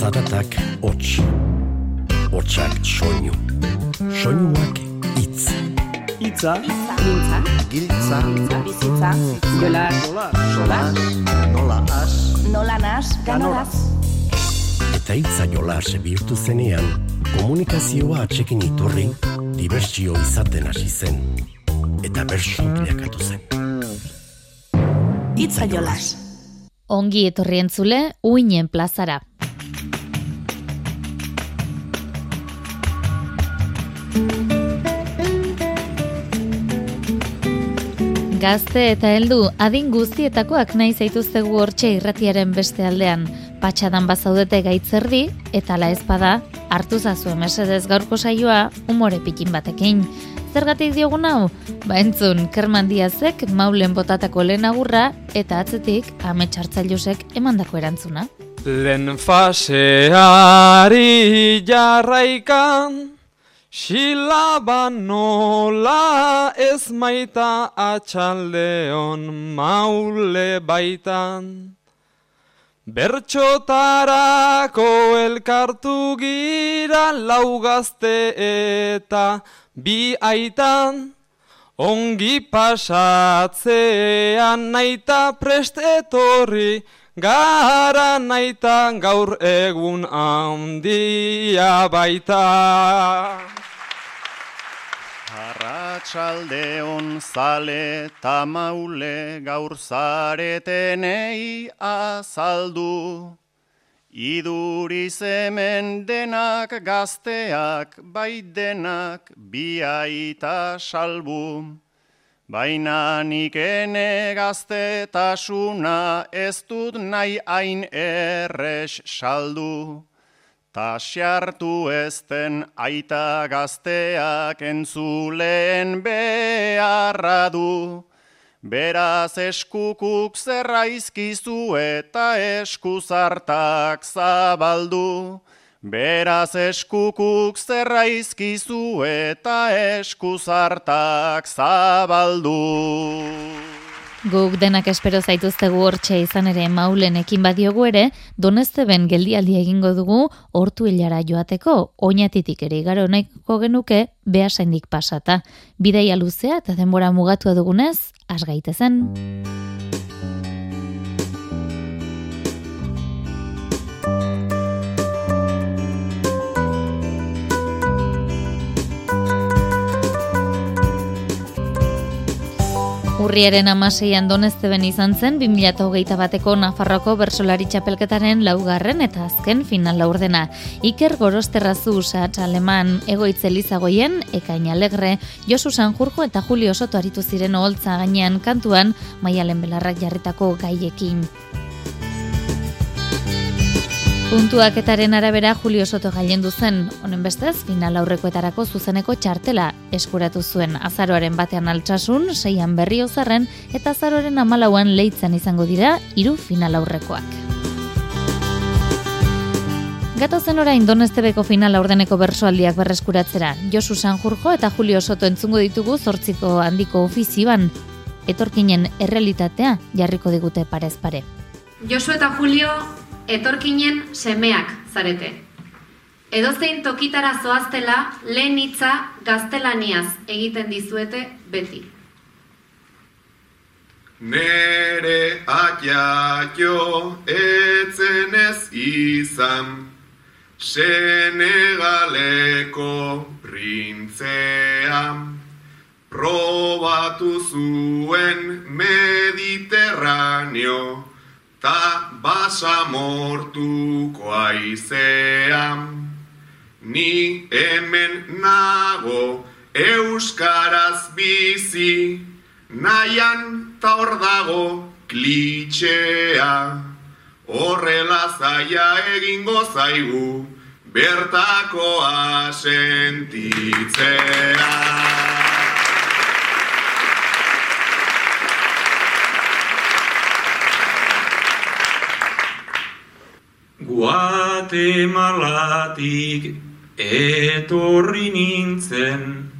Zaratak hots. Hotsak soinu. Soinuak hitz. Itza, Giltza, Giltza, bizitza, jola, sola, nola as, nola nas, ganoraz. Eta hitza jolas bihurtu zenean, komunikazioa atxekin iturri, dibertsio izaten hasi zen. Eta bersu bilakatu zen. Itza jolas. Ongi etorri entzule, uinen plazara. Gazte eta heldu adin guztietakoak nahi zaituztegu hortxe irratiaren beste aldean. Patxadan bazaudete gaitzerdi eta la ezpada hartu zazu mesedez gaurko saioa umore pikin batekin. Zergatik diogun hau? Ba entzun, Kerman Diazek maulen botatako lehen agurra eta atzetik amets hartzailusek emandako erantzuna. Lehen faseari jarraikan, Silaba nola ez maita atxaldeon maule baitan. Bertxotarako elkartu gira laugazte eta bi aitan. Ongi pasatzean naita prest etorri, gara naita gaur egun handia baita. Arratxaldeon zale ta maule gaur zaretenei azaldu. Iduriz hemen denak gazteak, bai denak biaita salbu. Baina nik ene gaztetasuna ez dut nahi hain erres saldu. Ta xartu ezten aita gazteak entzuleen beharra du. Beraz eskukuk zerraizkizu eta eskuzartak zabaldu. Beraz eskukuk zerraizkizu eta eskuzartak zabaldu. Guk denak espero zaituztegu hortxe izan ere maulenekin badiogu ere, donezteben geldialdi egingo dugu hortu hilara joateko, oinatitik ere igaro nahiko genuke behasaindik pasata. Bidaia luzea eta denbora mugatua dugunez, has Urriaren amaseian donezteben izan zen 2008 bateko Nafarroko bersolari txapelketaren laugarren eta azken final laurdena. Iker Gorosterrazu usatz aleman egoitze elizagoien, ekain alegre, Josu Sanjurjo eta Julio Soto aritu ziren oholtza gainean kantuan maialen belarrak jarritako gaiekin. Puntuaketaren arabera Julio Soto gailendu zen, honen bestez, final aurrekoetarako zuzeneko txartela eskuratu zuen azaroaren batean altsasun, seian berri ozarren, eta azaroaren amalauan leitzen izango dira hiru final aurrekoak. Gatozen orain donestebeko final aurdeneko bersoaldiak berreskuratzera. Josu Sanjurjo eta Julio Soto entzungo ditugu zortziko handiko ofizioan. Etorkinen errealitatea jarriko digute parez pare. Josu eta Julio etorkinen semeak zarete. Edozein tokitara zoaztela lehen hitza gaztelaniaz egiten dizuete beti. Nere atiatio etzen ez izan, Senegaleko printzea, probatu zuen Mediterraneo, ta basamortuko aizean. Ni hemen nago euskaraz bizi, nahian ta hor dago klitxea. Horrela zaia egingo zaigu, bertakoa sentitzea. Guatemalatik etorri nintzen,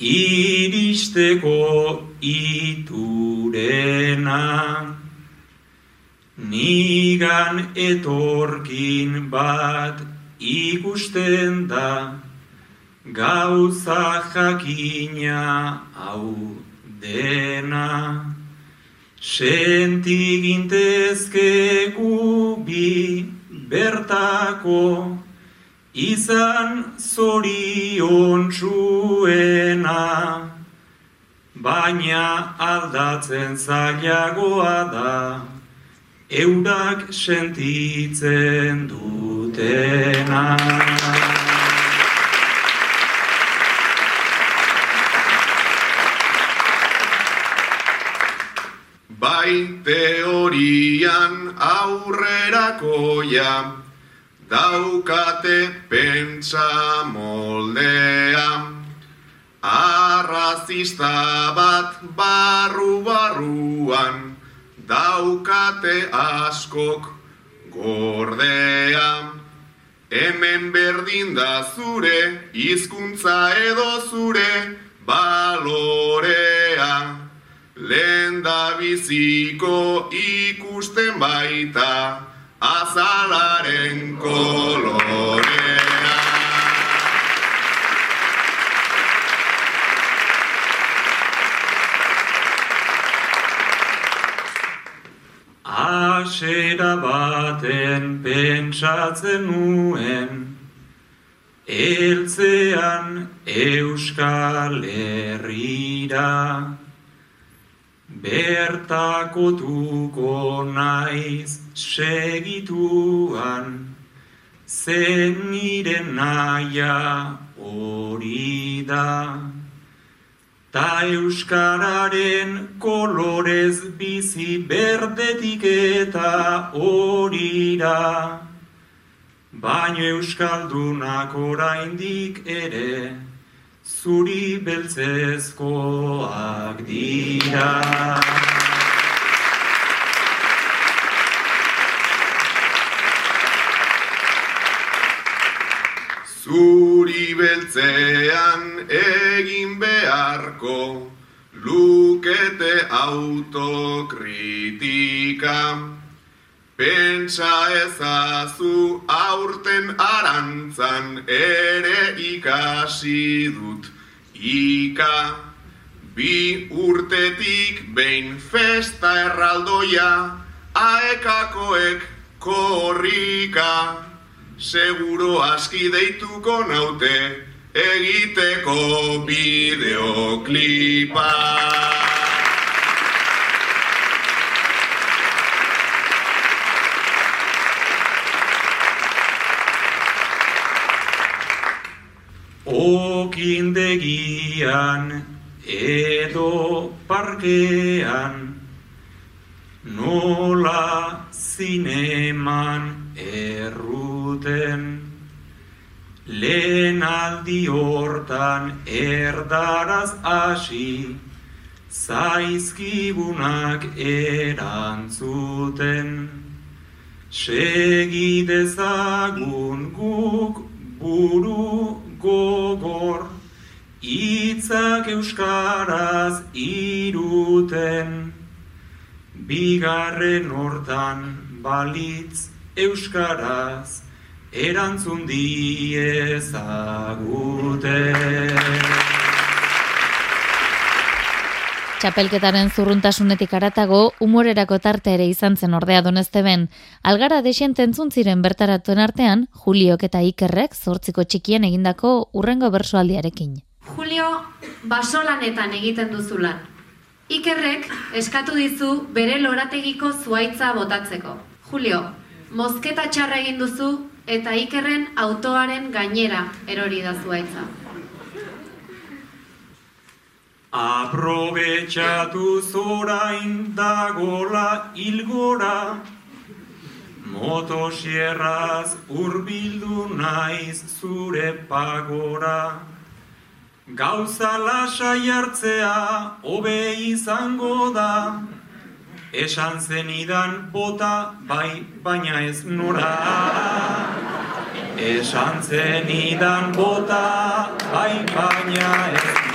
iristeko iturena. Nigan etorkin bat ikusten da, gauza jakina hau dena. Sentigintezke gubi bertako, izan zorion txuena, baina aldatzen zailagoa da, eurak sentitzen dutena. Bai teorian aurrerakoia, daukate pentsa moldea. Arrazista bat barru-barruan, daukate askok gordea. Hemen berdin da zure, hizkuntza edo zure balorea. Da biziko ikusten baita, azalaren kolorea. Asera baten pentsatzen nuen, Eltzean Euskal Herrira, Bertakotuko naiz segituan, Zen nire naia hori da. Ta euskararen kolorez bizi berdetik eta horira. Baino euskaldunak oraindik ere, zuri beltzezkoak dira. Zuri beltzean egin beharko lukete autokritika. Pentsa ezazu aurten arantzan ere ikasi dut ika. Bi urtetik behin festa erraldoia, aekakoek korrika seguro aski deituko naute egiteko bideoklipa. Okindegian edo parkean nola zineman erruten. Lehen aldi hortan erdaraz hasi zaizkibunak erantzuten. Segi dezagun guk buru gogor hitzak euskaraz iruten bigarren hortan balitz euskaraz erantzun diezagute. Txapelketaren zurruntasunetik aratago, umorerako tarte ere izan zen ordea donezteben. Algara desienten ziren bertaratuen artean, Juliok eta Ikerrek zortziko txikien egindako urrengo bersoaldiarekin. Julio, basolanetan egiten duzulan. Ikerrek eskatu dizu bere lorategiko zuaitza botatzeko. Julio, mozketa txarra egin duzu eta Ikerren autoaren gainera erori da zuaitza. Aprobetxatu zorain dagola ilgora, motosierraz urbildu naiz zure pagora. Gauza lasai hartzea hobe izango da, esan zenidan bota bai baina ez nora. Esan zenidan bota bai baina ez nora.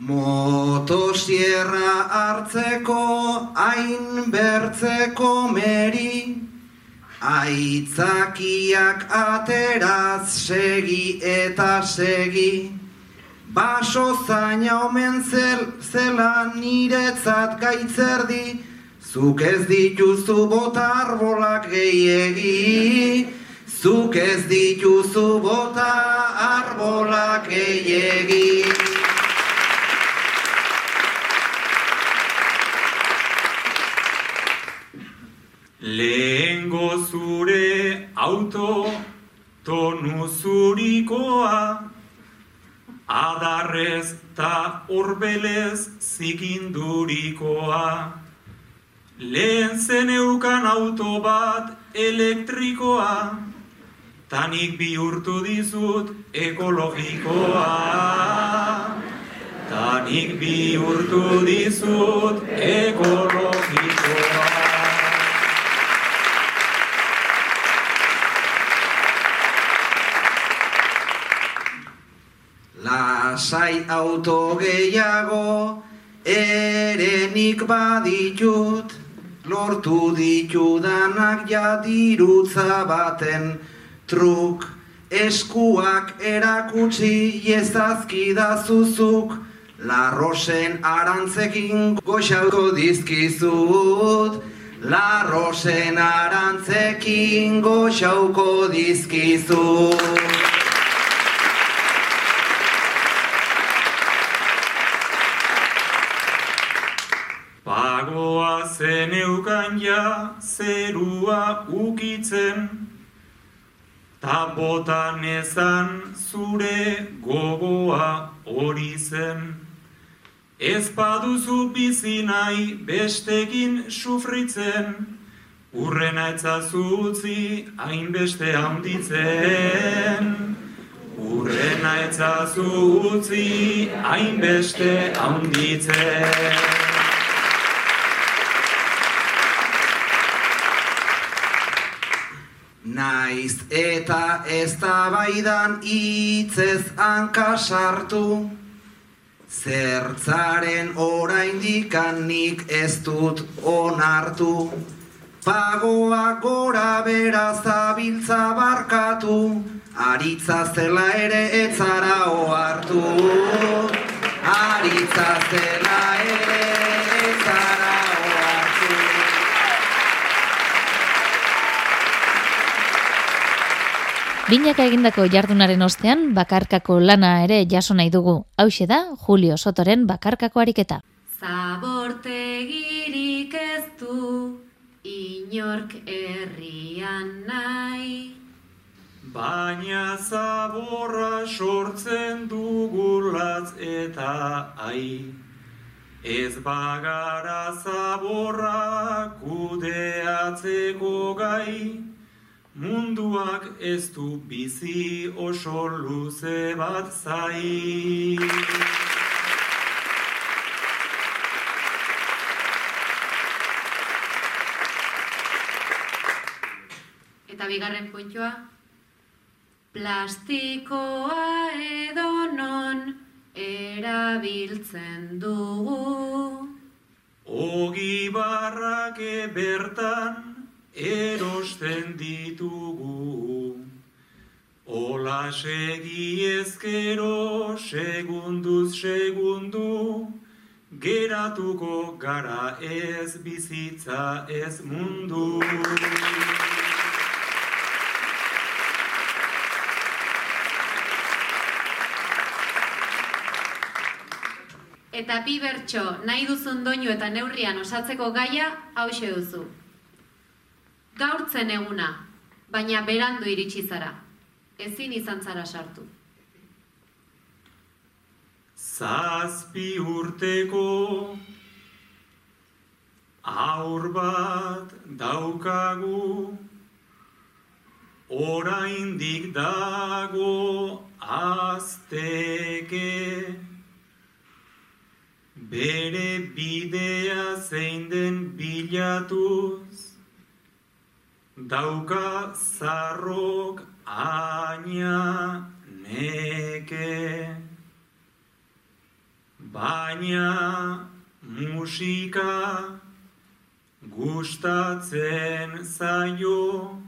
Motosierra hartzeko hain bertzeko meri, aitzakiak ateraz segi eta segi, baso zaina omen zel, zela niretzat gaitzerdi, zuk ez dituzu bota arbolak gehiegi, zuk ez dituzu bota arbolak gehiegi. Lehengo zure auto tonu zurikoa. Adarrez ta urbelez zikindurikoa Lehen zeneukan auto bat elektrikoa. Tanik bihurtu dizut ekologikoa. Tanik bihurtu dizut ekologikoa lasai auto gehiago erenik baditut lortu ditudanak jadirutza baten. Truk eskuak erakutsi jezazkida zuzuk larrosen arantzekin goxauko dizkizut. Larrosen arantzekin goxauko dizkizut zeneukan ja zerua ukitzen, ta botan ezan zure gogoa hori zen. Ez baduzu bizi nahi bestekin sufritzen, urrena etzazu utzi hainbeste handitzen. Urrena etzazu utzi hainbeste handitzen. Naiz eta ez da baidan itzez hankasartu, zertzaren oraindikan nik ez dut onartu, pagoa gora bera zabiltza barkatu, aritza zela ere etzara ohartu, aritza zela ere etzara Binaka egindako jardunaren ostean bakarkako lana ere jaso nahi dugu. Hauxe da Julio Sotoren bakarkako ariketa. Zabortegirik ez du inork herrian nahi. Baina zaborra sortzen dugulatz eta ai. Ez bagara zaborra kudeatzeko gai. Munduak ez du bizi oso luze bat zai. Eta bigarren puntua. Plastikoa edo non erabiltzen dugu. Ogi barrake bertan erosten ditugu. Ola segi ezkero, segunduz segundu, geratuko gara ez bizitza ez mundu. Eta bi bertso nahi duzun doinu eta neurrian osatzeko gaia hause duzu gaurtzen eguna, baina berandu iritsi zara. Ezin izan zara sartu. Zazpi urteko aur bat daukagu oraindik dago azteke bere bidea zein den bilatuz dauka zarrok aina neke. Baina musika gustatzen zaio,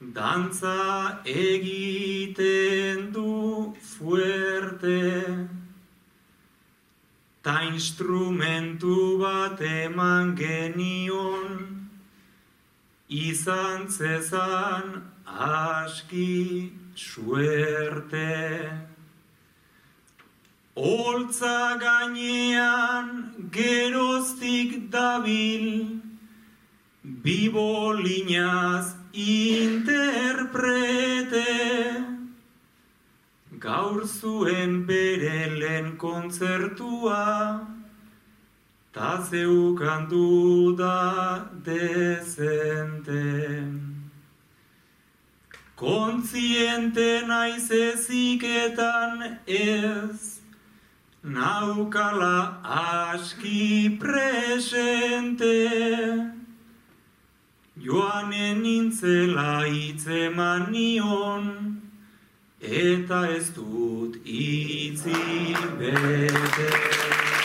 dantza egiten du fuerte, ta instrumentu bat eman genion, izan zezan aski suerte. Oltza gainean geroztik dabil, bibolinaz interprete. Gaur zuen bere lehen kontzertua, ta zeukan duda dezente. Kontziente naiz eziketan ez, naukala aski presente. Joanen nintzela itzeman nion, eta ez dut itzi bete.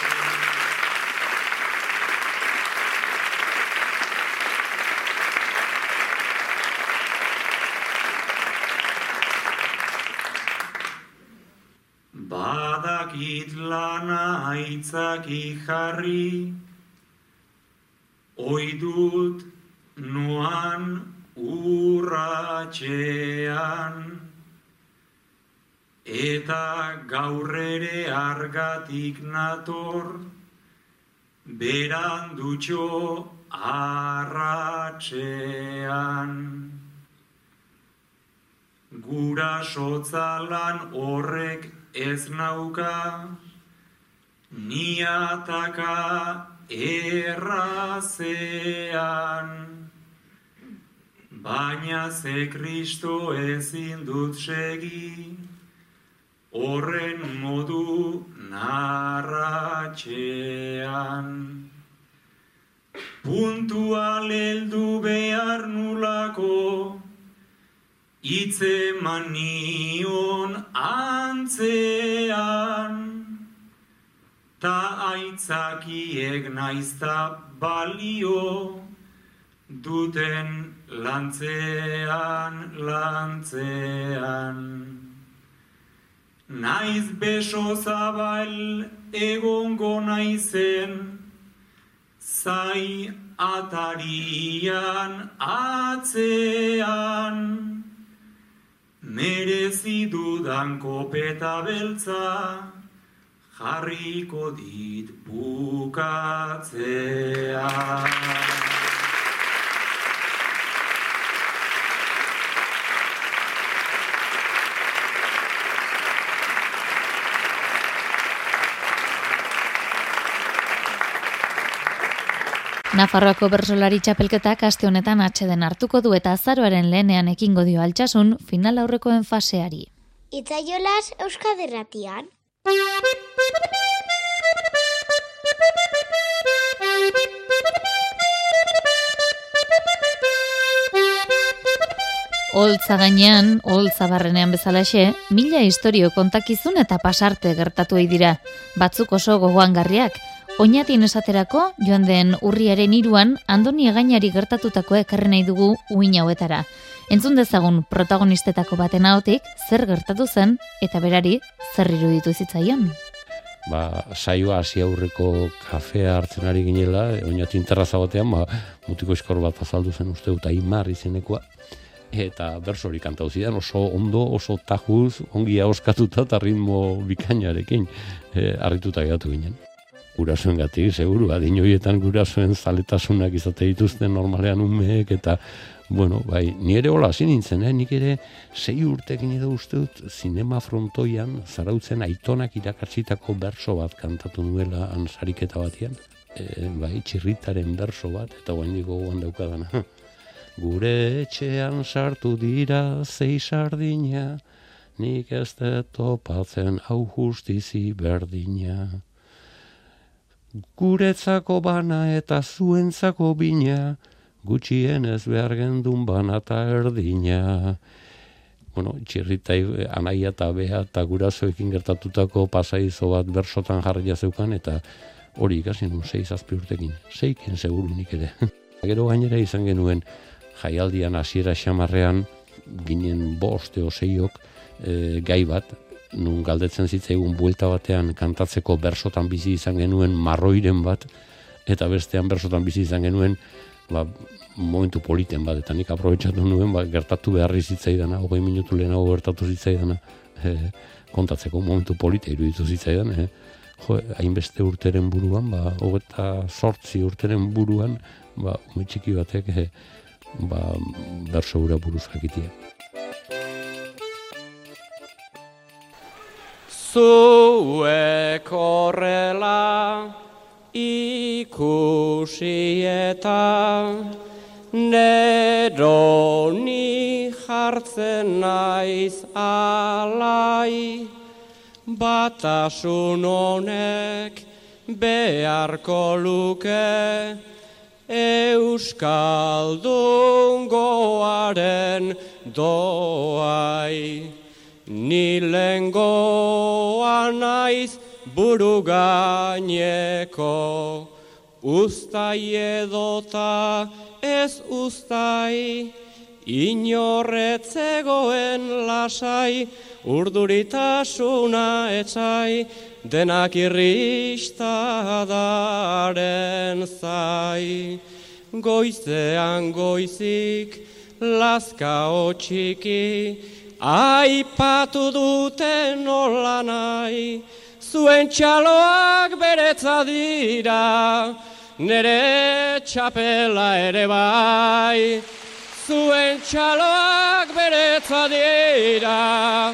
Badakit lana aitzaki jarri, oidut noan urratxean, eta gaur ere argatik nator, berandutxo arratxean. Gura sotzalan horrek ez nauka, niataka errazean. Baina ze Kristo ezin dut segi, horren modu narratxean. Puntual heldu behar nulako, itze manion antzean, ta aitzakiek naizta balio, duten lantzean, lantzean. Naiz beso zabal egongo naizen, zai atarian atzean, merezi dudan kopeta beltza, jarriko dit bukatzea. Nafarroako bersolari txapelketak aste honetan atxeden hartuko du eta azaroaren lehenean ekingo dio altxasun final aurrekoen faseari. Itzaiolaz Euskaderratian. Oltza gainean, oltza barrenean bezalaxe, mila historio kontakizun eta pasarte gertatu dira. Batzuk oso gogoangarriak, Oñatin esaterako, joan den urriaren iruan, andoni egainari gertatutako ekarri nahi dugu uin hauetara. Entzun dezagun protagonistetako baten ahotik, zer gertatu zen, eta berari, zer iruditu zitzaion. Ba, saioa hasi aurreko kafea hartzen ari ginela, oinatin terraza batean, ba, mutiko eskor bat azaldu zen uste eta imar izenekoa, eta bersori kantau zidan, oso ondo, oso tajuz, ongi oskatuta eta ritmo bikainarekin, e, arrituta gehatu ginen gurasoen gatik, seguru, adinoietan gurasoen zaletasunak izate dituzten normalean umeek, eta, bueno, bai, ni ere hola hasi nintzen, eh? nik ere sei urtekin edo uste dut, zinema frontoian, zarautzen aitonak irakatsitako berso bat kantatu nuela ansariketa batian, e, bai, txirritaren berso bat, eta guain digo guan daukadana. Gure etxean sartu dira zei sardina, nik ez topatzen hau justizi berdina. Guretzako bana eta zuentzako bina, gutxien ez behar gendun bana eta erdina. bueno, txirrita anaia eta beha eta gurasoekin gertatutako pasaizo bat bersotan jarria zeukan, eta hori ikasi nun, sei zazpi urtekin, seiken seguru nik ere. Gero gainera izan genuen, jaialdian hasiera xamarrean, ginen boste oseiok, e, gai bat, nun galdetzen zitzaigun buelta batean kantatzeko bersotan bizi izan genuen marroiren bat, eta bestean bersotan bizi izan genuen, ba, momentu politen bat, eta nik aprobetsatu nuen, ba, gertatu beharri zitzaidana, hogei minutu lehenago gertatu zitzaidana, e, kontatzeko momentu polite iruditu zitzaidan, e, jo, hainbeste urteren buruan, ba, hogeta sortzi urteren buruan, ba, ume txiki batek, e, ba, berso buruz jakitia. Zuek horrela ikusi eta nero ni jartzen naiz alai batasun honek beharko luke Euskaldun goaren doai. Ni lengoa naiz buru gaineko, ustai edota ez ustai, inorretzegoen lasai, urduritasuna etxai, denak irrista daren zai. Goizean goizik, laska otxiki, aipatu duten nola nahi, zuen txaloak beretza dira, nere txapela ere bai. Zuen txaloak beretza dira,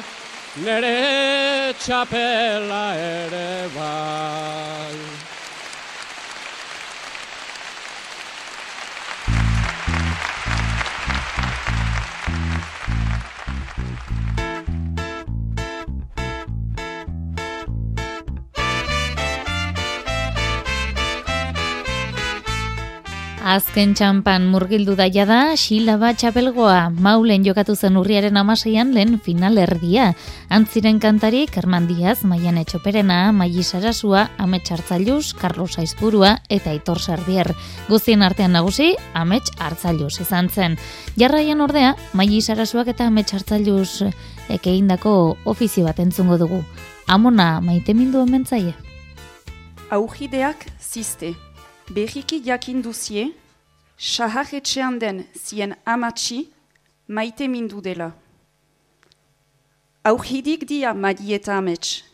nere txapela ere bai. Azken txampan murgildu daia da, xilaba txapelgoa, maulen jokatu zen urriaren amaseian lehen final erdia. Antziren kantari, Kerman Diaz, Maian Etxoperena, Maili Sarasua, Amets Hartzailuz, Carlos Aizburua eta Aitor Sardier. Guztien artean nagusi, Amets Hartzailuz izan zen. Jarraian ordea, Maili Sarasuak eta Amets Hartzailuz ekeindako ofizio bat entzungo dugu. Amona, maite mindu ementzaie? Augideak ziste. Berriki jakin duzie, saharretxean den zien amatxi maite mindu dela. Aurhidik dia madi eta amets.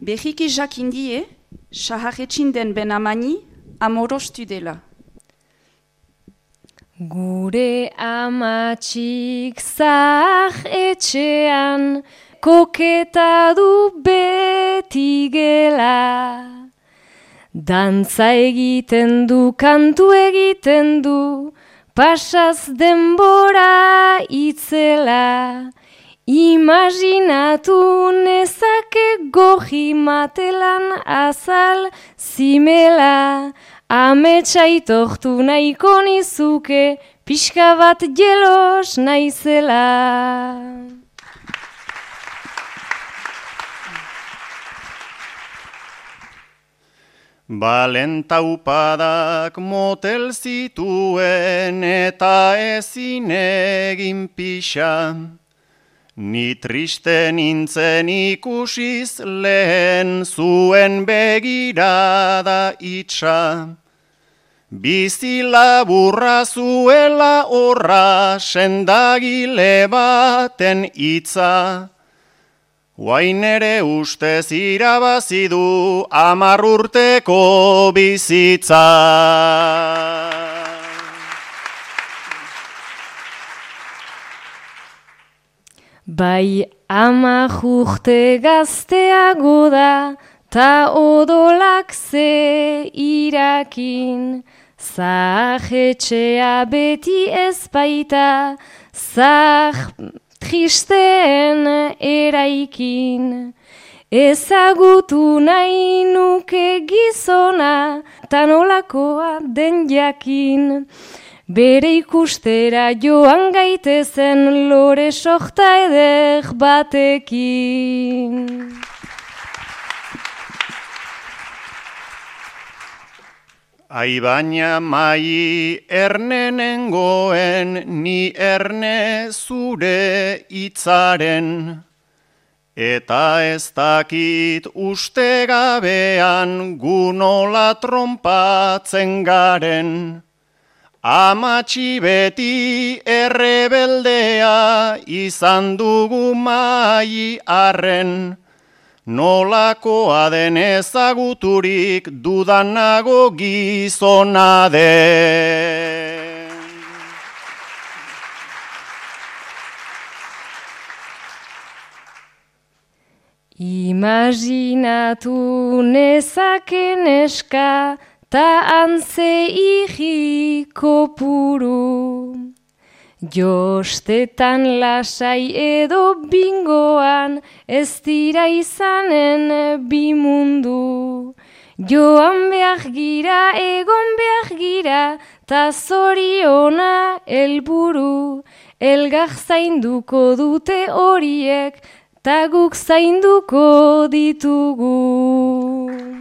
Berriki jakin die, saharretxin den ben amani amorostu dela. Gure amatxik zah etxean koketa du beti gela. Dantza egiten du, kantu egiten du, pasaz denbora itzela. Imaginatu nezake goji matelan azal zimela. Ametsaitohtu nahiko nizuke, pixka bat jelos naizela. Balentaupadak motel zituen eta ezin egin pixa. Ni triste nintzen ikusiz lehen zuen begirada itxa. Bizi laburra zuela horra sendagile baten itza. Guain ere ustez irabazi du amar urteko bizitza. Bai ama jurte gazteago da, ta odolak ze irakin. Zahetxea beti ez baita, zah tristeen eraikin. Ezagutu nahi nuke gizona, tanolakoa den jakin. bere ikustera joan gaitezen lore sohta eder batekin. Ai baina mai ernenengoen ni erne zure itzaren. Eta ez dakit uste gabean gunola trompatzen garen. Amatxi beti errebeldea izan dugu mai arren. Nolakoa den ezaguturik dudanago gizona den. Imaginatu nezaken eska ta antze ihiko puru. Jostetan lasai edo bingoan ez dira izanen bi mundu. Joan behar gira, egon behar gira, ta zoriona elburu. Elgar zainduko dute horiek, ta guk zainduko ditugu.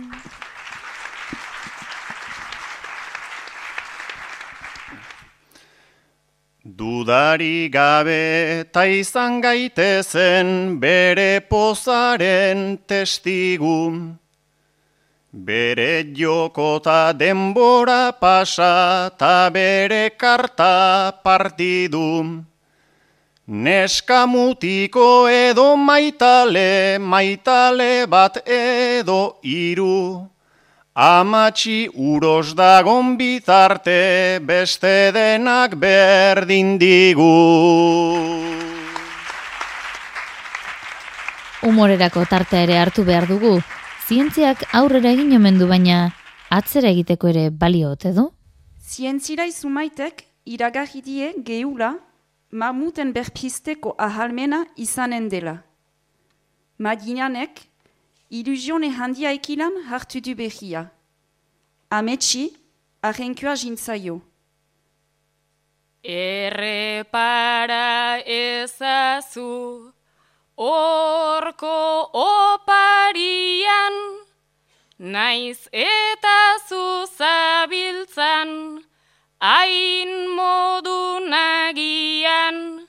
Dudari gabe ta izan gaitezen bere pozaren testigu. Bere joko ta denbora pasa ta bere karta partidu. Neska mutiko edo maitale, maitale bat edo iru. Amatxi uros dagon bitarte beste denak berdin digu. Humorerako tartea ere hartu behar dugu. Zientziak aurrera egin omen du baina atzera egiteko ere balio ote du? Zientzira izumaitek iragarri die geula mamuten berpisteko ahalmena izanen dela. Maginanek Ilusione handia ekilan hartu du behia. Ametsi, ahenkua jintzaio. Errepara ezazu, orko oparian, naiz eta zuzabiltzan, hain modu nagian,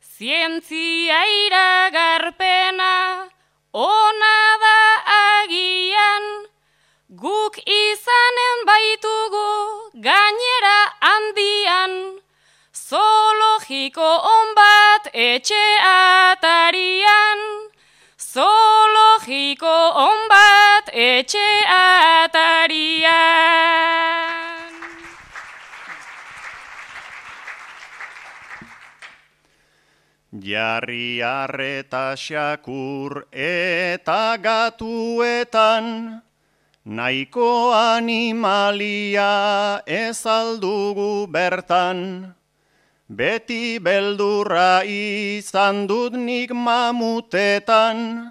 zientzia iragarpena, ona da agian, guk izanen baitugu gainera handian, zoologiko onbat etxe atarian, zoologiko onbat etxe atarian. Jarri arreta xakur eta gatuetan, nahiko animalia ez aldugu bertan. Beti beldurra izan dut nik mamutetan,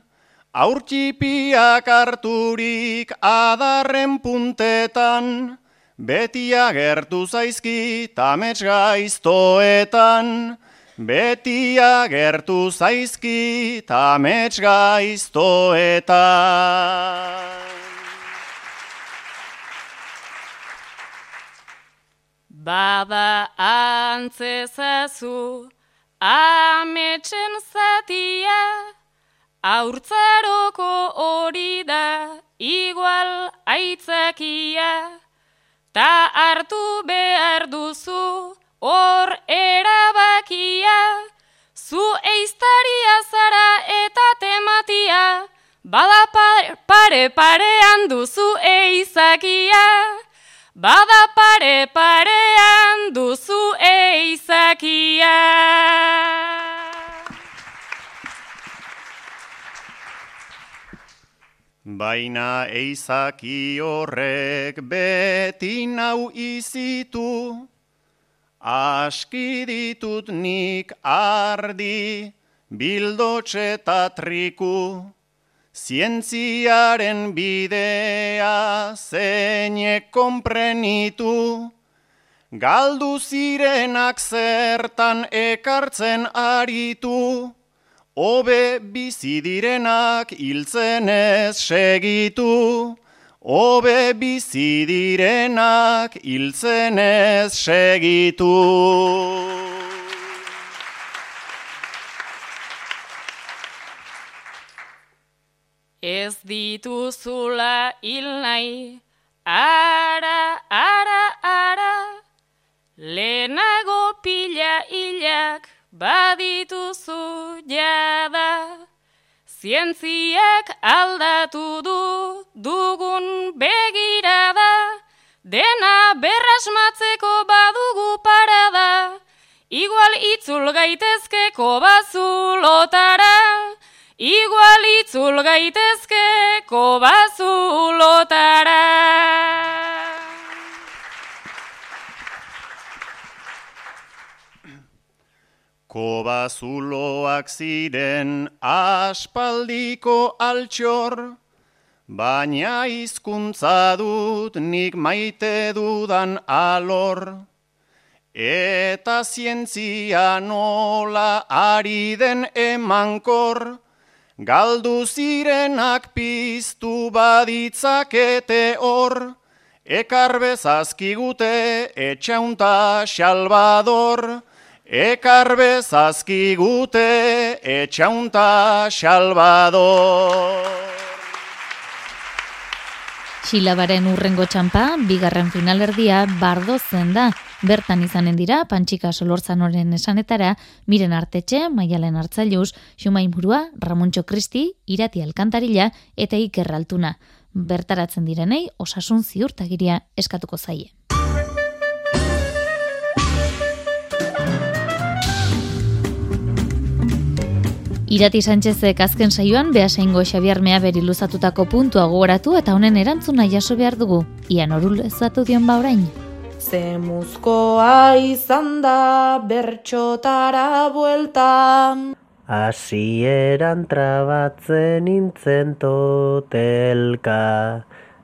aurtsipiak harturik adarren puntetan, beti agertu zaizki tamets gaiztoetan, Beti agertu zaizki tamets gaiztoetan. Bada antzezazu ametsen zatia, aurtzaroko hori da igual aitzakia, ta hartu behar duzu hor erabakia, zu eiztaria zara eta tematia, bada pare, pare parean duzu eizakia, bada pare parean duzu eizakia. Baina eizaki horrek beti nau izitu, Aski ditut nik ardi, bildotxe eta triku, zientziaren bidea zeinek konprenitu, galdu zirenak zertan ekartzen aritu, Obe bizi direnak hiltzen ez segitu, Obe bizi direnak hiltzen ez segitu. Ez dituzula hil nahi, ara, ara, ara, lehenago pila hilak badituzu jada. Zientziak aldatu du dugun begirada, dena berrasmatzeko badugu parada, igual itzul gaitezke kobazulotara, igual itzul gaitezke kobazulotara. Kobazuloak ziren aspaldiko altxor, baina hizkuntza dut nik maite dudan alor. Eta zientzia nola ari den emankor, galdu zirenak piztu baditzakete hor, ekarbezazkigute etxaunta xalbador, Ekar bezazkigute etxaunta salvador. Xilabaren urrengo txampa, bigarren finalerdia, bardo zen da. Bertan izanen dira, pantxika solorzanoren esanetara, miren artetxe, maialen hartzailuz, xumain burua, Ramuntxo Kristi, irati alkantarila eta ikerraltuna. Bertaratzen direnei, osasun ziurtagiria eskatuko zaie. Irati Sánchezek azken saioan behasaingo Xabiar Meaberi luzatutako puntua gogoratu eta honen erantzuna jaso behar dugu. Ian orul ezatu dion ba orain. Zemuzkoa izan da bertxotara buelta. Asieran trabatzen intzen totelka.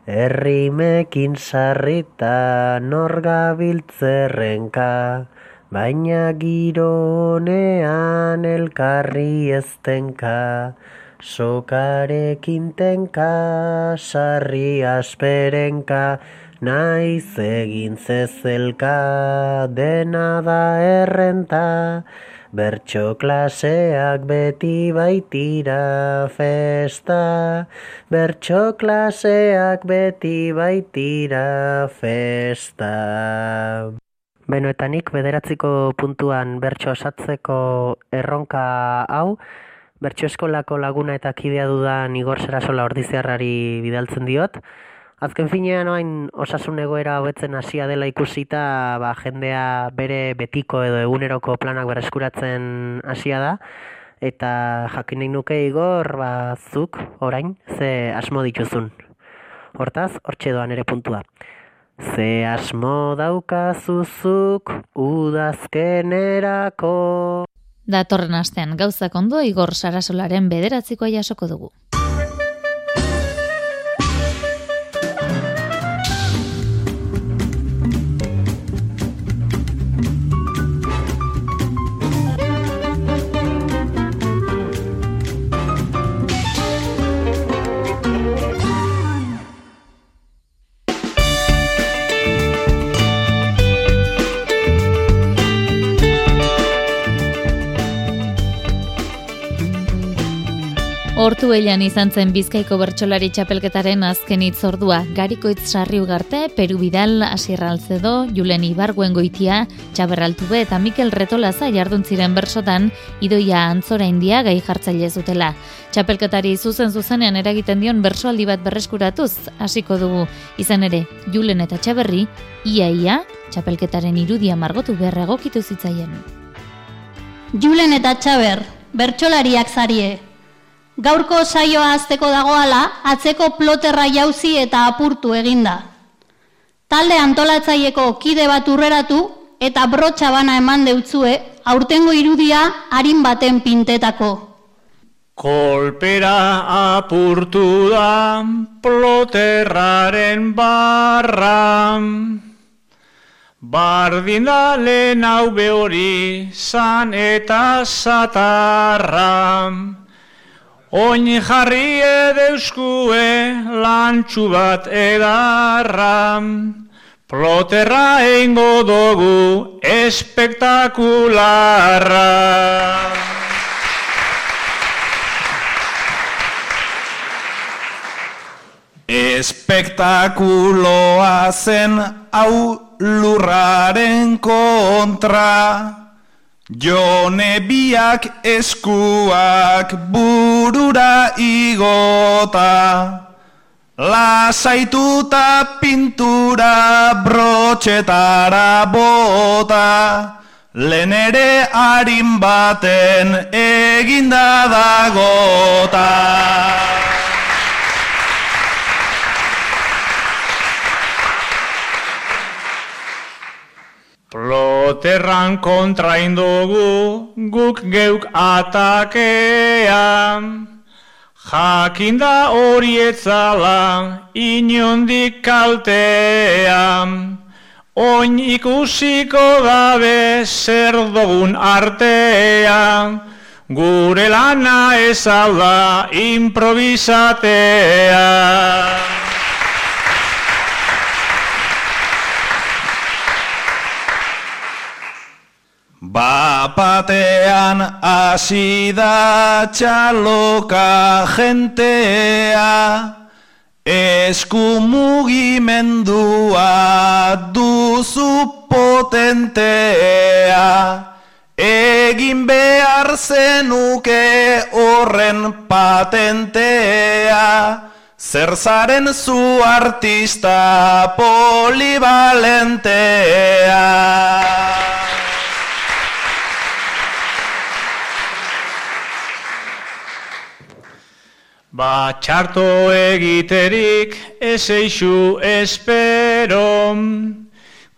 Errimekin sarrita norgabiltzerrenka. Baina gironean elkarri eztenka, sokarekin tenka, sarri asperenka, naiz egin zezelka, dena da errenta, bertso klaseak beti baitira festa, bertso klaseak beti baitira festa. Beno, eta nik bederatziko puntuan bertso osatzeko erronka hau, bertso eskolako laguna eta kidea dudan Igor Serasola ordiziarrari bidaltzen diot. Azken finean oain osasun egoera hobetzen hasia dela ikusita, ba, jendea bere betiko edo eguneroko planak bereskuratzen hasia da. Eta jakin nahi nuke Igor, ba, zuk, orain, ze asmo dituzun. Hortaz, hortxe doan ere puntua. Ze asmo daukazuzuk udazkenerako. Datorren astean gauzak ondo Igor Sarasolaren bederatzikoa jasoko dugu. Hortu eilan izan zen Bizkaiko bertsolari txapelketaren azken itzordua. Garikoitz sarri ugarte, Peru Bidal, Alzedo, Julen Ibarguen goitia, Txaberraltube eta Mikel Retolaza jarduntziren bersotan, idoia antzora india gai jartzaile zutela. Txapelketari zuzen zuzenean eragiten dion bersoaldi bat berreskuratuz, hasiko dugu. Izan ere, Julen eta Txaberri, ia-ia, txapelketaren irudia margotu beharra gokitu zitzaien. Julen eta Txaber, bertsolariak zarie, Gaurko saioa azteko dagoala, atzeko ploterra jauzi eta apurtu eginda. Talde antolatzaieko kide bat urreratu eta brotxa bana eman deutzue, aurtengo irudia harin baten pintetako. Kolpera apurtu da ploterraren barra, Bardin da lehen hau behori zan eta zatarra. Oin jarri edeuskue lantxu bat edarra. Ploterra eingo dugu espektakularra. Espektakuloa zen hau lurraren kontra Jone biak eskuak burura igota. Lasaituta pintura brotxetara bota. Lehen ere harin baten eginda dagota Ploterran kontra indogu guk geuk atakea. Jakinda horietzala inondik kaltea. Oin ikusiko gabe zer dugun artea. Gure lana ezalda improvisatea. Bapatean hasi da txaloka jentea, esku mugimendua duzu potentea, egin behar zenuke horren patentea, zer zaren zu artista polivalentea. Ba txarto egiterik ez espero,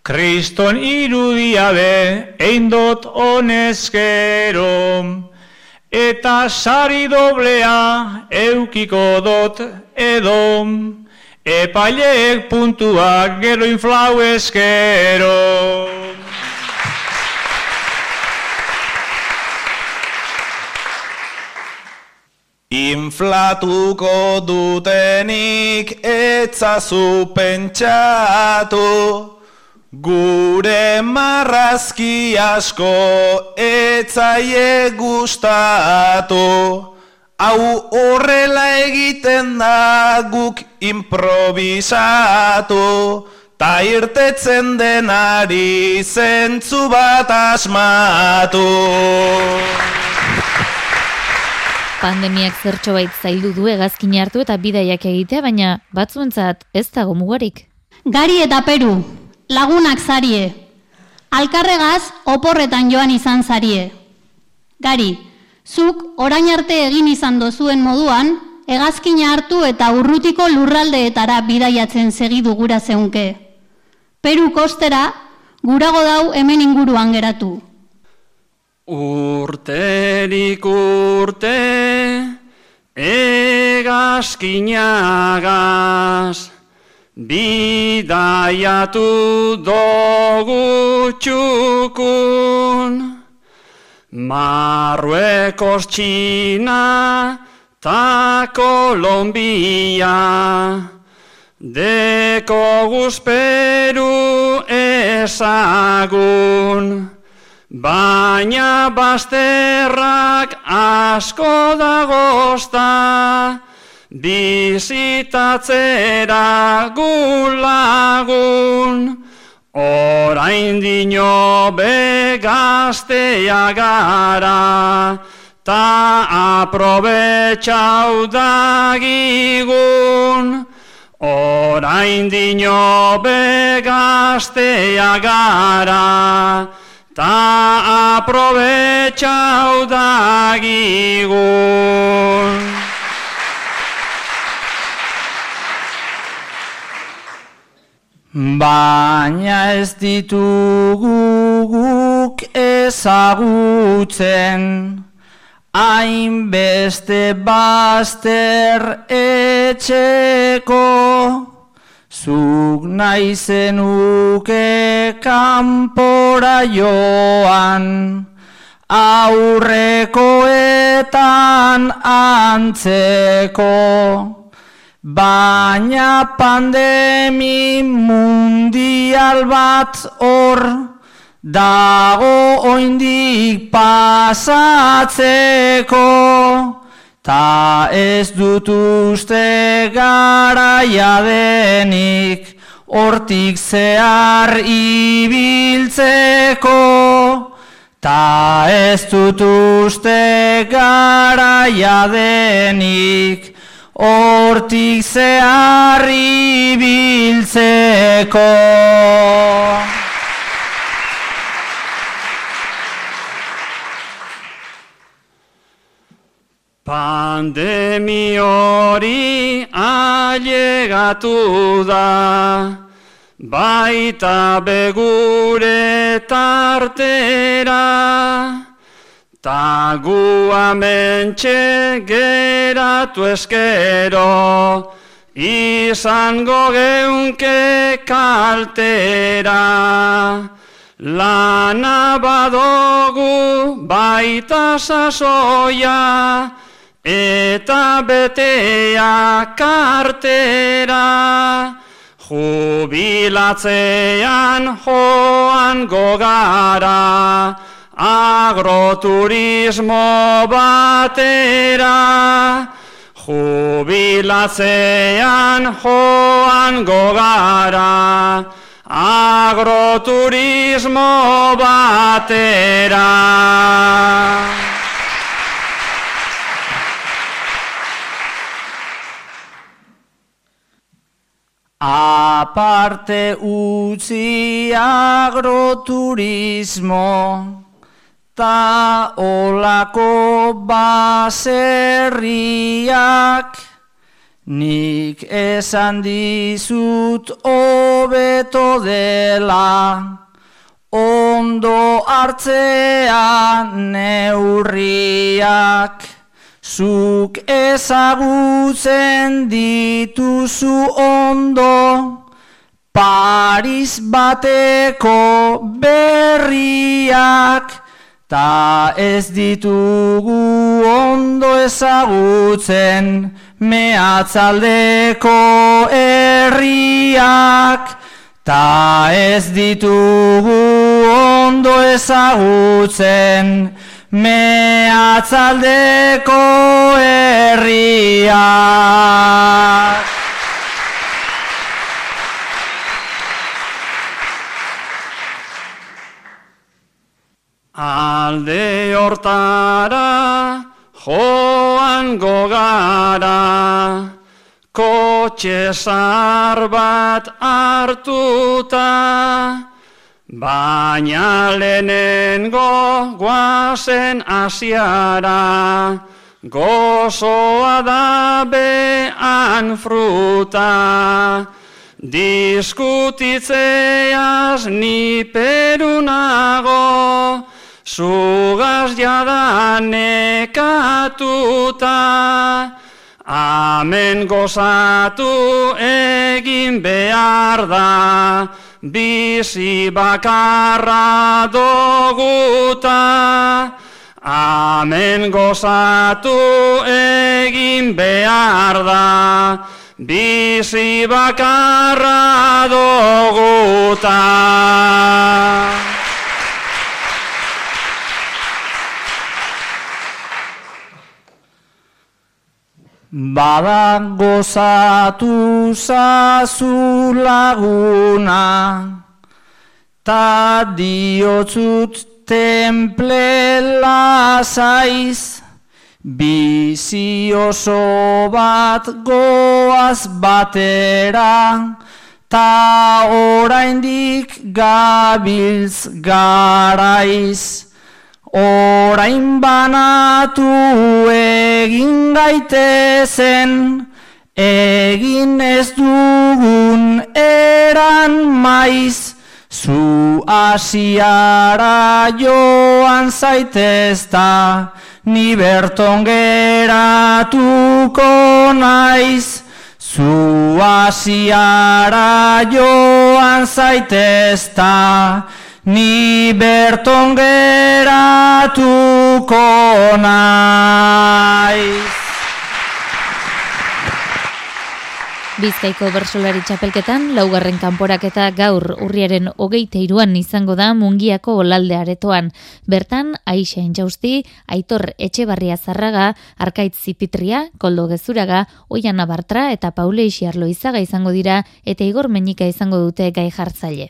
Kriston irudia be eindot honezkero, eta sari doblea eukiko dot edo, epaileek puntuak gero inflau eskero. Inflatuko dutenik etzazu pentsatu. Gure marrazki asko etzaie gustatu. Hau horrela egiten da guk improvisatu. Ta irtetzen denari zentzu bat asmatu Pandemiak zertxo bait zaildu du egazkin hartu eta bidaiak egitea, baina batzuentzat ez dago mugarik. Gari eta Peru, lagunak zarie. Alkarregaz oporretan joan izan zarie. Gari, zuk orain arte egin izan dozuen moduan, egazkina hartu eta urrutiko lurraldeetara bidaiatzen segidu gura zeunke. Peru kostera, gurago dau hemen inguruan geratu. Urterik urte egaskinagaz bidaiatu dogu txukun Marruekos txina ta Kolombia deko guzperu ezagun. Baina basterrak asko dagozta, bizitatzera gulagun, orain dino begaztea gara, ta aprobetxau dagigun, orain dino begaztea gara, ta aprobetxau dagigun. Baina ez ditugu guk ezagutzen, hainbeste bazter etxeko, zuk nahi zenuke kanpora joan, aurrekoetan antzeko. Baina pandemi mundial bat hor dago oindik pasatzeko ta ez dut uste garaia denik hortik zehar ibiltzeko ta ez dut uste garaia denik hortik zeharri biltzeko. Pandemi hori ailegatu da, baita begure tartera, Ta gu amentxe geratu eskero, izango geunke kaltera. Lana badogu baita sasoia, eta betea kartera. Jubilatzean joan gogara, agroturismo batera, jubilatzean joan gogara, agroturismo batera. Aparte utzi agroturismo, ta olako baserriak. Nik esan dizut hobeto dela ondo hartzea neurriak zuk ezagutzen dituzu ondo Paris bateko berriak Ta ez ditugu ondo ezagutzen mehatzaldeko herriak. Ta ez ditugu ondo ezagutzen mehatzaldeko herriak. Alde hortara joan gogara, kotxe zar bat hartuta, baina lehenengo guazen asiara, gozoa da bean fruta. Diskutitzeaz ni perunago, Zugaz jada nekatuta, amen gozatu egin behar da, bizi bakarra doguta. Amen gozatu egin behar da, bizi bakarra doguta. Bada gozatu zazu laguna, ta diotzut temple lasaiz, bizi oso bat goaz batera, ta oraindik gabiltz garaiz. Orain banatu egin gaitezen, egin ez dugun eran maiz, zu asiara joan zaitezta, ni berton geratuko naiz, Zu asiara joan zaitezta, ni berton geratuko naiz. Bizkaiko bersolari txapelketan, laugarren kanporaketa gaur urriaren hogeite iruan izango da mungiako olalde aretoan. Bertan, Aixa Intxausti, Aitor Etxebarria Zarraga, Arkaitz Zipitria, Koldo Gezuraga, Oian Abartra eta Paule Ixiarlo izaga izango dira eta Igor Menika izango dute gai jartzaile.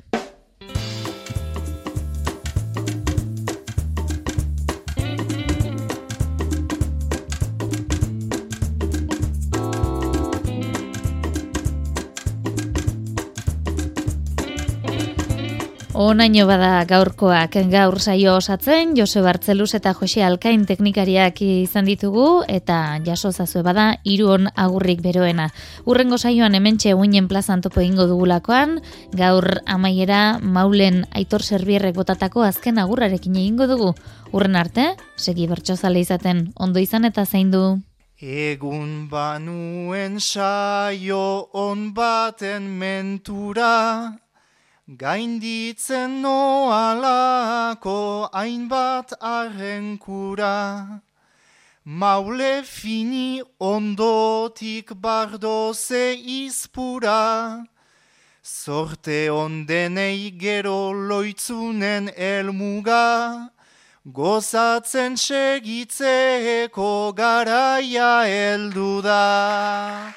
Onaino bada gaurkoak gaur saio osatzen, Jose Bartzeluz eta Jose Alkain teknikariak izan ditugu, eta jaso zazue bada, iruon agurrik beroena. Urrengo saioan hementxe uinen plazan topo ingo dugulakoan, gaur amaiera maulen aitor serbierrek botatako azken agurrarekin egingo dugu. Urren arte, segi bertxozale izaten, ondo izan eta zein du. Egun banuen saio on baten mentura, Gainditzen noalako hainbat arrenkura, Maule fini ondotik bardoze izpura, Sorte ondenei gero loitzunen elmuga, Gozatzen segitzeko garaia heldu da.